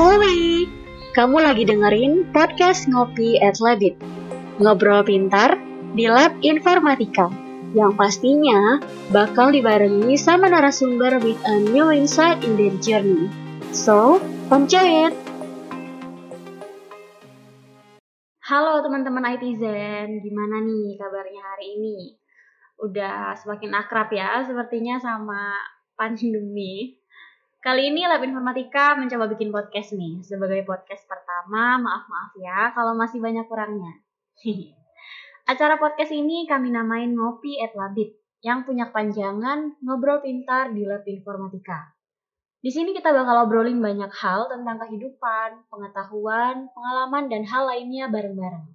Hoi, kamu lagi dengerin podcast Ngopi at Labit. Ngobrol pintar di Lab Informatika. Yang pastinya bakal dibarengi sama narasumber with a new insight in their journey. So, enjoy it! Halo teman-teman ITZen, gimana nih kabarnya hari ini? Udah semakin akrab ya sepertinya sama pandemi. Kali ini Lab Informatika mencoba bikin podcast nih. Sebagai podcast pertama, maaf-maaf ya kalau masih banyak kurangnya. Acara podcast ini kami namain Ngopi at Labit, yang punya panjangan ngobrol pintar di Lab Informatika. Di sini kita bakal obrolin banyak hal tentang kehidupan, pengetahuan, pengalaman, dan hal lainnya bareng-bareng.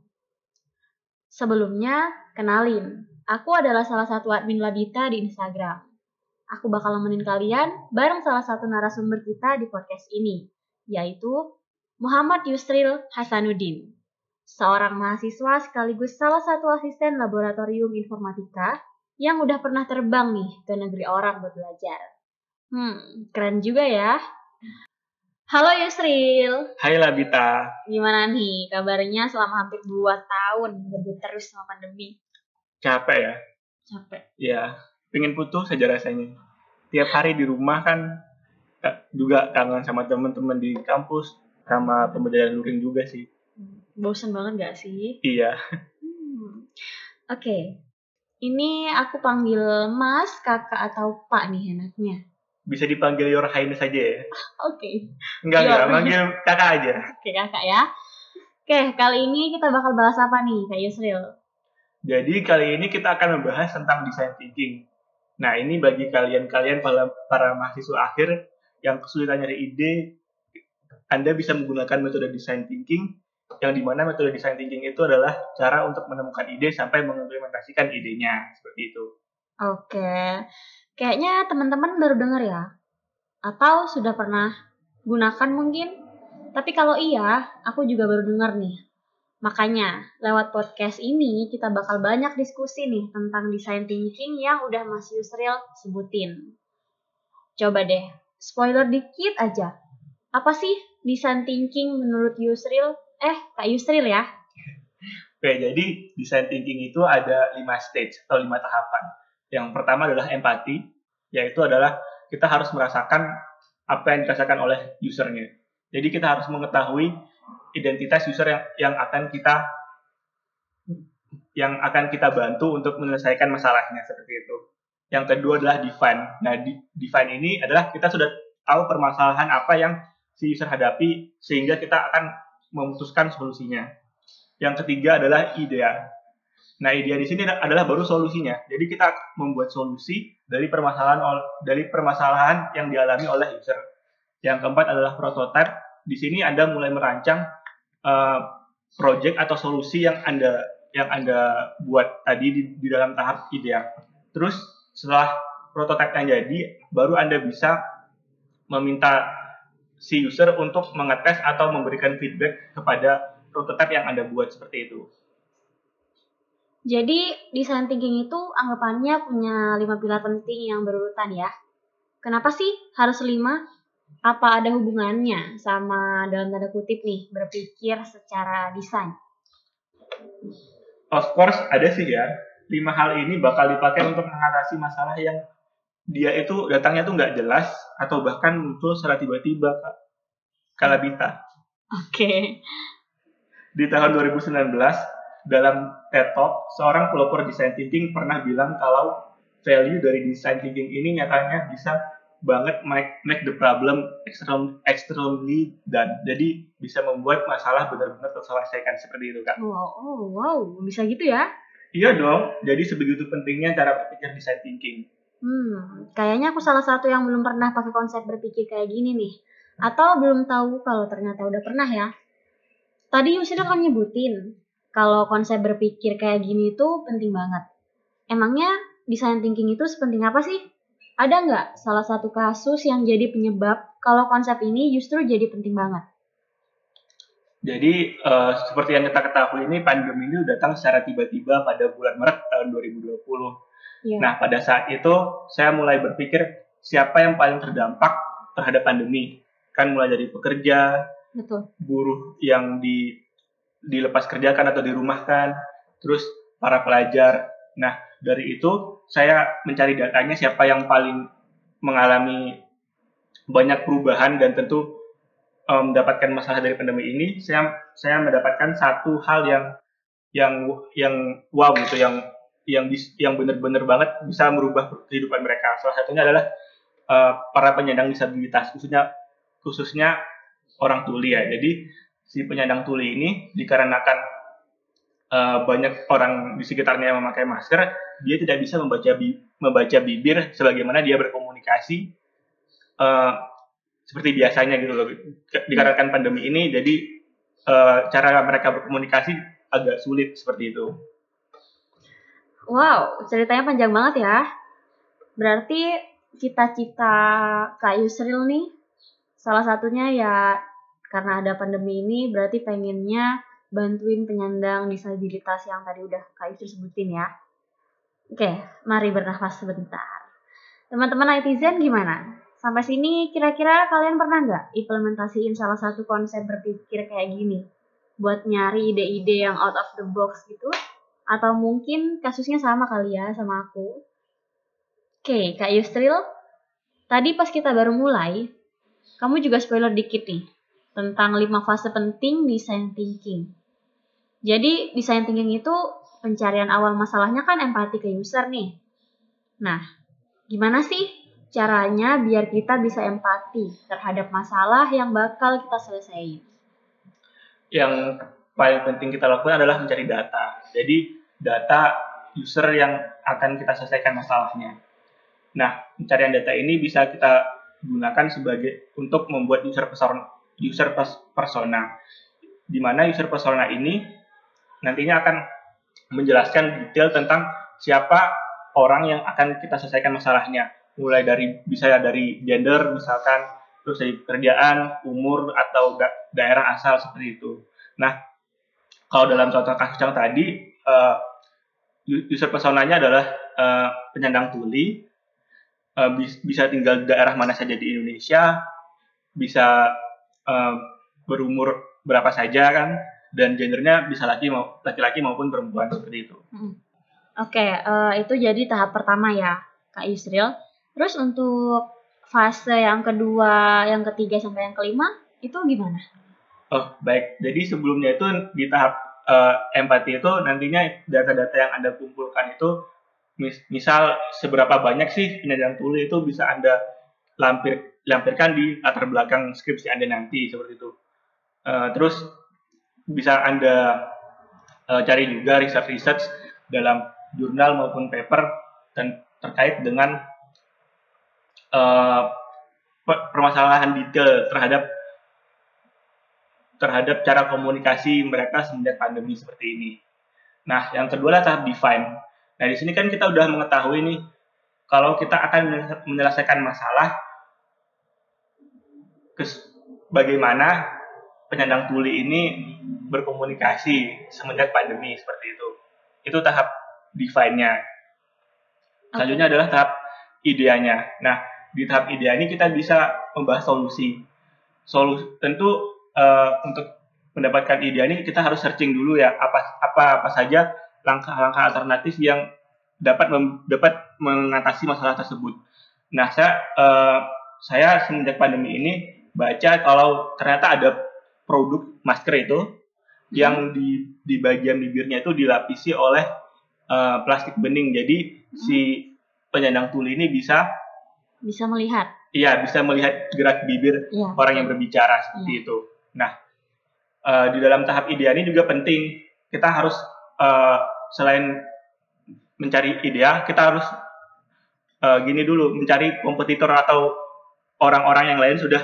Sebelumnya, kenalin, aku adalah salah satu admin Labita di Instagram. Aku bakal nemenin kalian bareng salah satu narasumber kita di podcast ini, yaitu Muhammad Yusril Hasanuddin seorang mahasiswa sekaligus salah satu asisten laboratorium informatika yang udah pernah terbang nih ke negeri orang buat belajar. Hmm, keren juga ya. Halo Yusril. Hai Labita. Gimana nih kabarnya selama hampir 2 tahun berbuat terus sama pandemi? Capek ya? Capek. Ya, pengen putus saja rasanya. Tiap hari di rumah kan juga kangen sama teman-teman di kampus, sama pembelajaran luring juga sih. Bosan banget gak sih? Iya. Hmm. Oke. Okay. Ini aku panggil Mas, Kakak, atau Pak nih enaknya. Bisa dipanggil Your Highness aja ya? Oke. Okay. Enggak, enggak. Panggil kakak aja. Oke, okay, kakak ya. Oke, okay, kali ini kita bakal bahas apa nih, Kak Yusril? Jadi kali ini kita akan membahas tentang design thinking. Nah, ini bagi kalian-kalian para, para mahasiswa akhir yang kesulitan nyari ide, Anda bisa menggunakan metode design thinking yang di mana metode design thinking itu adalah cara untuk menemukan ide sampai mengimplementasikan idenya seperti itu. Oke, kayaknya teman-teman baru dengar ya, atau sudah pernah gunakan mungkin. Tapi kalau iya, aku juga baru dengar nih. Makanya, lewat podcast ini kita bakal banyak diskusi nih tentang design thinking yang udah Mas Yusril sebutin. Coba deh, spoiler dikit aja. Apa sih design thinking menurut Yusril eh Kak Yusril ya. Oke, jadi design thinking itu ada lima stage atau lima tahapan. Yang pertama adalah empati, yaitu adalah kita harus merasakan apa yang dirasakan oleh usernya. Jadi kita harus mengetahui identitas user yang yang akan kita yang akan kita bantu untuk menyelesaikan masalahnya seperti itu. Yang kedua adalah define. Nah, di, define ini adalah kita sudah tahu permasalahan apa yang si user hadapi sehingga kita akan memutuskan solusinya. Yang ketiga adalah idea. Nah, idea di sini adalah baru solusinya. Jadi kita membuat solusi dari permasalahan dari permasalahan yang dialami oleh user. Yang keempat adalah prototype. Di sini Anda mulai merancang uh, project atau solusi yang Anda yang Anda buat tadi di, di dalam tahap idea. Terus setelah prototype yang jadi, baru Anda bisa meminta si user untuk mengetes atau memberikan feedback kepada prototipe yang Anda buat seperti itu. Jadi, design thinking itu anggapannya punya lima pilar penting yang berurutan ya. Kenapa sih harus lima? Apa ada hubungannya sama dalam tanda kutip nih, berpikir secara desain? Of course, ada sih ya. Lima hal ini bakal dipakai untuk mengatasi masalah yang dia itu datangnya tuh nggak jelas atau bahkan muncul secara tiba-tiba kak Kalabita. Oke. Okay. Di tahun 2019 dalam TED Talk seorang pelopor design thinking pernah bilang kalau value dari design thinking ini nyatanya bisa banget make, make the problem extreme, extremely done. Jadi bisa membuat masalah benar-benar terselesaikan seperti itu kak. Wow, oh, wow, bisa gitu ya? Iya dong. Jadi sebegitu pentingnya cara berpikir design thinking. Hmm, kayaknya aku salah satu yang belum pernah pakai konsep berpikir kayak gini nih. Atau belum tahu kalau ternyata udah pernah ya. Tadi Yusina kan nyebutin kalau konsep berpikir kayak gini itu penting banget. Emangnya design thinking itu sepenting apa sih? Ada nggak salah satu kasus yang jadi penyebab kalau konsep ini justru jadi penting banget? Jadi uh, seperti yang kita ketahui ini pandemi ini datang secara tiba-tiba pada bulan Maret tahun 2020 Yeah. Nah, pada saat itu saya mulai berpikir siapa yang paling terdampak terhadap pandemi. Kan mulai dari pekerja, Betul. buruh yang di dilepas kerjakan atau dirumahkan, terus para pelajar. Nah, dari itu saya mencari datanya siapa yang paling mengalami banyak perubahan dan tentu um, mendapatkan masalah dari pandemi ini. Saya saya mendapatkan satu hal yang yang yang wow gitu, yang yang yang benar-benar banget bisa merubah kehidupan mereka. Salah satunya adalah uh, para penyandang disabilitas, khususnya khususnya orang tuli ya. Jadi si penyandang tuli ini dikarenakan uh, banyak orang di sekitarnya yang memakai masker, dia tidak bisa membaca bi membaca bibir sebagaimana dia berkomunikasi uh, seperti biasanya gitu loh. Dikarenakan pandemi ini, jadi uh, cara mereka berkomunikasi agak sulit seperti itu. Wow, ceritanya panjang banget ya. Berarti cita-cita Kak Yusril nih, salah satunya ya karena ada pandemi ini berarti pengennya bantuin penyandang disabilitas yang tadi udah Kak Yusril sebutin ya. Oke, mari bernafas sebentar. Teman-teman netizen gimana? Sampai sini kira-kira kalian pernah nggak implementasiin salah satu konsep berpikir kayak gini? Buat nyari ide-ide yang out of the box gitu? Atau mungkin kasusnya sama kali ya sama aku. Oke, Kak Yusril, tadi pas kita baru mulai, kamu juga spoiler dikit nih tentang lima fase penting design thinking. Jadi, design thinking itu pencarian awal masalahnya kan empati ke user nih. Nah, gimana sih caranya biar kita bisa empati terhadap masalah yang bakal kita selesaikan? Yang paling penting kita lakukan adalah mencari data. Jadi data user yang akan kita selesaikan masalahnya. Nah, pencarian data ini bisa kita gunakan sebagai untuk membuat user persona, user persona, di mana user persona ini nantinya akan menjelaskan detail tentang siapa orang yang akan kita selesaikan masalahnya, mulai dari bisa dari gender misalkan, terus dari kerjaan, umur atau da daerah asal seperti itu. Nah, kalau dalam contoh kasus yang tadi, uh, user personanya adalah uh, penyandang tuli, uh, bis, bisa tinggal di daerah mana saja di Indonesia, bisa uh, berumur berapa saja kan, dan gendernya bisa laki laki-laki maupun perempuan seperti itu. Hmm. Oke, okay, uh, itu jadi tahap pertama ya, Kak Yusril. Terus untuk fase yang kedua, yang ketiga sampai yang kelima itu gimana? Oh, baik. Jadi sebelumnya itu di tahap uh, empati itu nantinya data-data yang Anda kumpulkan itu mis misal seberapa banyak sih penyandang tuli itu bisa Anda lampir lampirkan di latar belakang skripsi Anda nanti seperti itu. Uh, terus bisa Anda uh, cari juga research-research dalam jurnal maupun paper dan terkait dengan uh, permasalahan detail terhadap terhadap cara komunikasi mereka semenjak pandemi seperti ini. Nah, yang kedua adalah tahap define. Nah, di sini kan kita udah mengetahui nih kalau kita akan menyelesaikan masalah bagaimana penyandang tuli ini berkomunikasi semenjak pandemi seperti itu. Itu tahap define-nya. Selanjutnya adalah tahap ideanya. Nah, di tahap ide ini kita bisa membahas solusi. Solusi tentu uh, untuk mendapatkan ide ini kita harus searching dulu ya apa apa apa saja langkah-langkah alternatif yang dapat mem, dapat mengatasi masalah tersebut. Nah, saya uh, saya semenjak pandemi ini baca kalau ternyata ada produk masker itu hmm. yang di di bagian bibirnya itu dilapisi oleh uh, plastik bening. Jadi hmm. si penyandang tuli ini bisa bisa melihat. Iya, bisa melihat gerak bibir ya. orang yang berbicara seperti ya. itu. Nah, uh, di dalam tahap ide ini juga penting kita harus uh, selain mencari ide, kita harus uh, gini dulu mencari kompetitor atau orang-orang yang lain sudah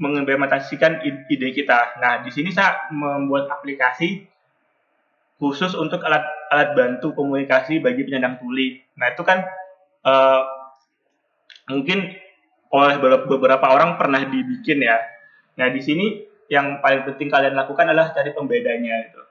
mengimplementasikan ide kita. Nah, di sini saya membuat aplikasi khusus untuk alat alat bantu komunikasi bagi penyandang tuli. Nah, itu kan uh, mungkin oleh beberapa orang pernah dibikin ya. Nah, di sini yang paling penting kalian lakukan adalah cari pembedanya itu.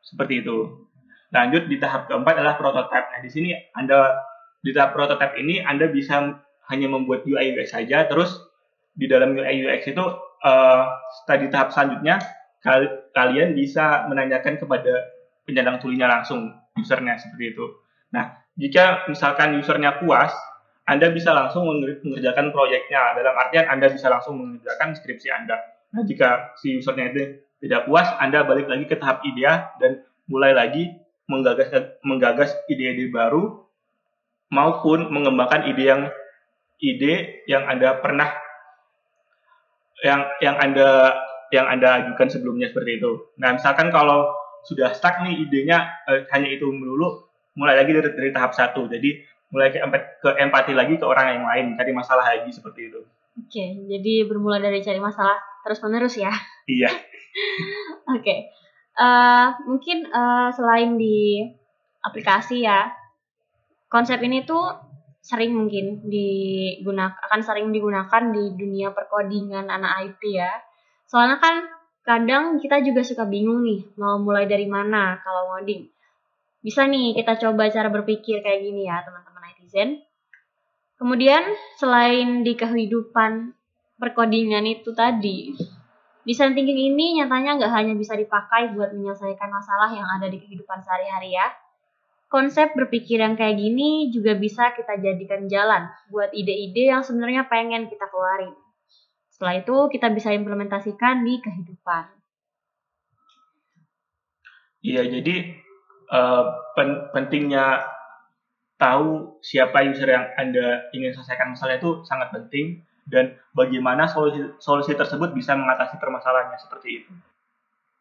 Seperti itu. Lanjut di tahap keempat adalah prototype. Nah, di sini Anda di tahap prototype ini Anda bisa hanya membuat UI saja terus di dalam UI UX itu uh, tadi tahap selanjutnya kal kalian bisa menanyakan kepada penyandang tulinya langsung usernya seperti itu. Nah, jika misalkan usernya puas, Anda bisa langsung mengerjakan proyeknya. Dalam artian Anda bisa langsung mengerjakan skripsi Anda. Nah, jika si usernya itu tidak puas, Anda balik lagi ke tahap ide dan mulai lagi menggagas menggagas ide-ide baru maupun mengembangkan ide yang ide yang Anda pernah yang yang Anda yang Anda ajukan sebelumnya seperti itu. Nah, misalkan kalau sudah stuck nih idenya eh, hanya itu melulu, mulai lagi dari, dari tahap satu. Jadi mulai ke, ke empati lagi ke orang yang lain, cari masalah lagi seperti itu. Oke, jadi bermula dari cari masalah terus menerus ya. Iya. Oke, okay. uh, eh, mungkin uh, selain di aplikasi ya, konsep ini tuh sering mungkin digunakan akan sering digunakan di dunia perkodingan anak IT ya. Soalnya kan kadang kita juga suka bingung nih mau mulai dari mana kalau ngoding. Bisa nih kita coba cara berpikir kayak gini ya teman-teman netizen. Kemudian selain di kehidupan perkodingan itu tadi, desain thinking ini nyatanya nggak hanya bisa dipakai buat menyelesaikan masalah yang ada di kehidupan sehari-hari ya, konsep berpikir yang kayak gini juga bisa kita jadikan jalan buat ide-ide yang sebenarnya pengen kita keluarin. Setelah itu kita bisa implementasikan di kehidupan. Iya, jadi uh, pen pentingnya tahu siapa user yang Anda ingin selesaikan masalah itu sangat penting dan bagaimana solusi, solusi tersebut bisa mengatasi permasalahannya seperti itu.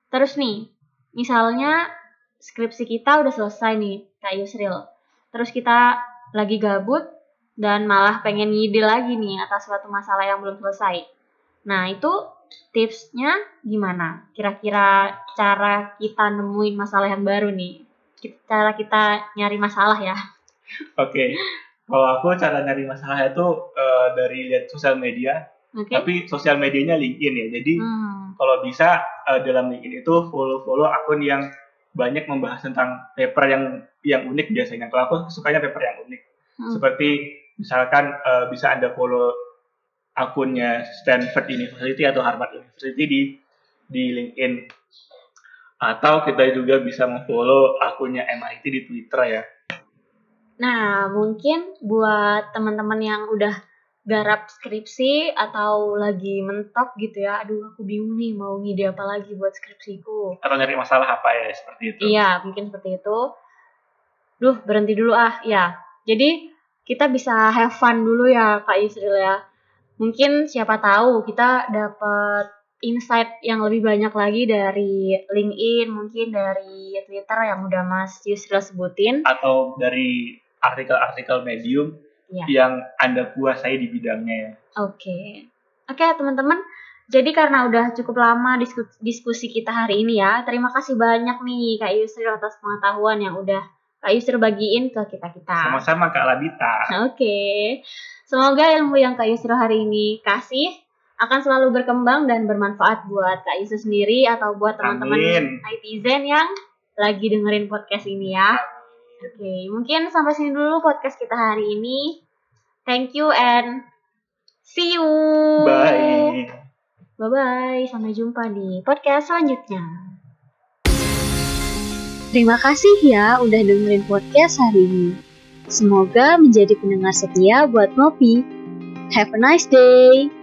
Terus nih, misalnya skripsi kita udah selesai nih, Kak Yusril. Terus kita lagi gabut dan malah pengen ngide lagi nih atas suatu masalah yang belum selesai. Nah, itu tipsnya gimana? Kira-kira cara kita nemuin masalah yang baru nih. Cara kita nyari masalah ya. Oke. Okay. Kalau aku cara nyari masalah itu uh, dari lihat sosial media. Okay. Tapi sosial medianya LinkedIn ya. Jadi hmm. kalau bisa uh, dalam LinkedIn itu follow-follow akun yang banyak membahas tentang paper yang yang unik biasanya. Kalau aku sukanya paper yang unik. Hmm. Seperti misalkan uh, bisa Anda follow akunnya Stanford University atau Harvard University di di LinkedIn. Atau kita juga bisa memfollow akunnya MIT di Twitter ya. Nah, mungkin buat teman-teman yang udah garap skripsi atau lagi mentok gitu ya aduh aku bingung nih mau ngide apa lagi buat skripsiku. Atau nyari masalah apa ya seperti itu. Iya mungkin seperti itu. Duh berhenti dulu ah ya jadi kita bisa have fun dulu ya Kak Yusril ya. Mungkin siapa tahu kita dapat insight yang lebih banyak lagi dari LinkedIn mungkin dari Twitter yang udah Mas Yusril sebutin. Atau dari artikel-artikel medium ya. yang Anda kuasai di bidangnya ya. Oke. Okay. Oke, okay, teman-teman. Jadi karena udah cukup lama diskusi, diskusi kita hari ini ya, terima kasih banyak nih Kak Yusri atas pengetahuan yang udah Kak Yusri bagiin ke kita-kita. Sama-sama Kak Labita. Oke. Okay. Semoga ilmu yang Kak Yusri hari ini kasih akan selalu berkembang dan bermanfaat buat Kak Yusri sendiri atau buat teman-teman ITZen yang lagi dengerin podcast ini ya. Oke, okay, mungkin sampai sini dulu podcast kita hari ini. Thank you and see you. Bye. Bye-bye. Sampai jumpa di podcast selanjutnya. Terima kasih ya udah dengerin podcast hari ini. Semoga menjadi pendengar setia buat Ngopi. Have a nice day.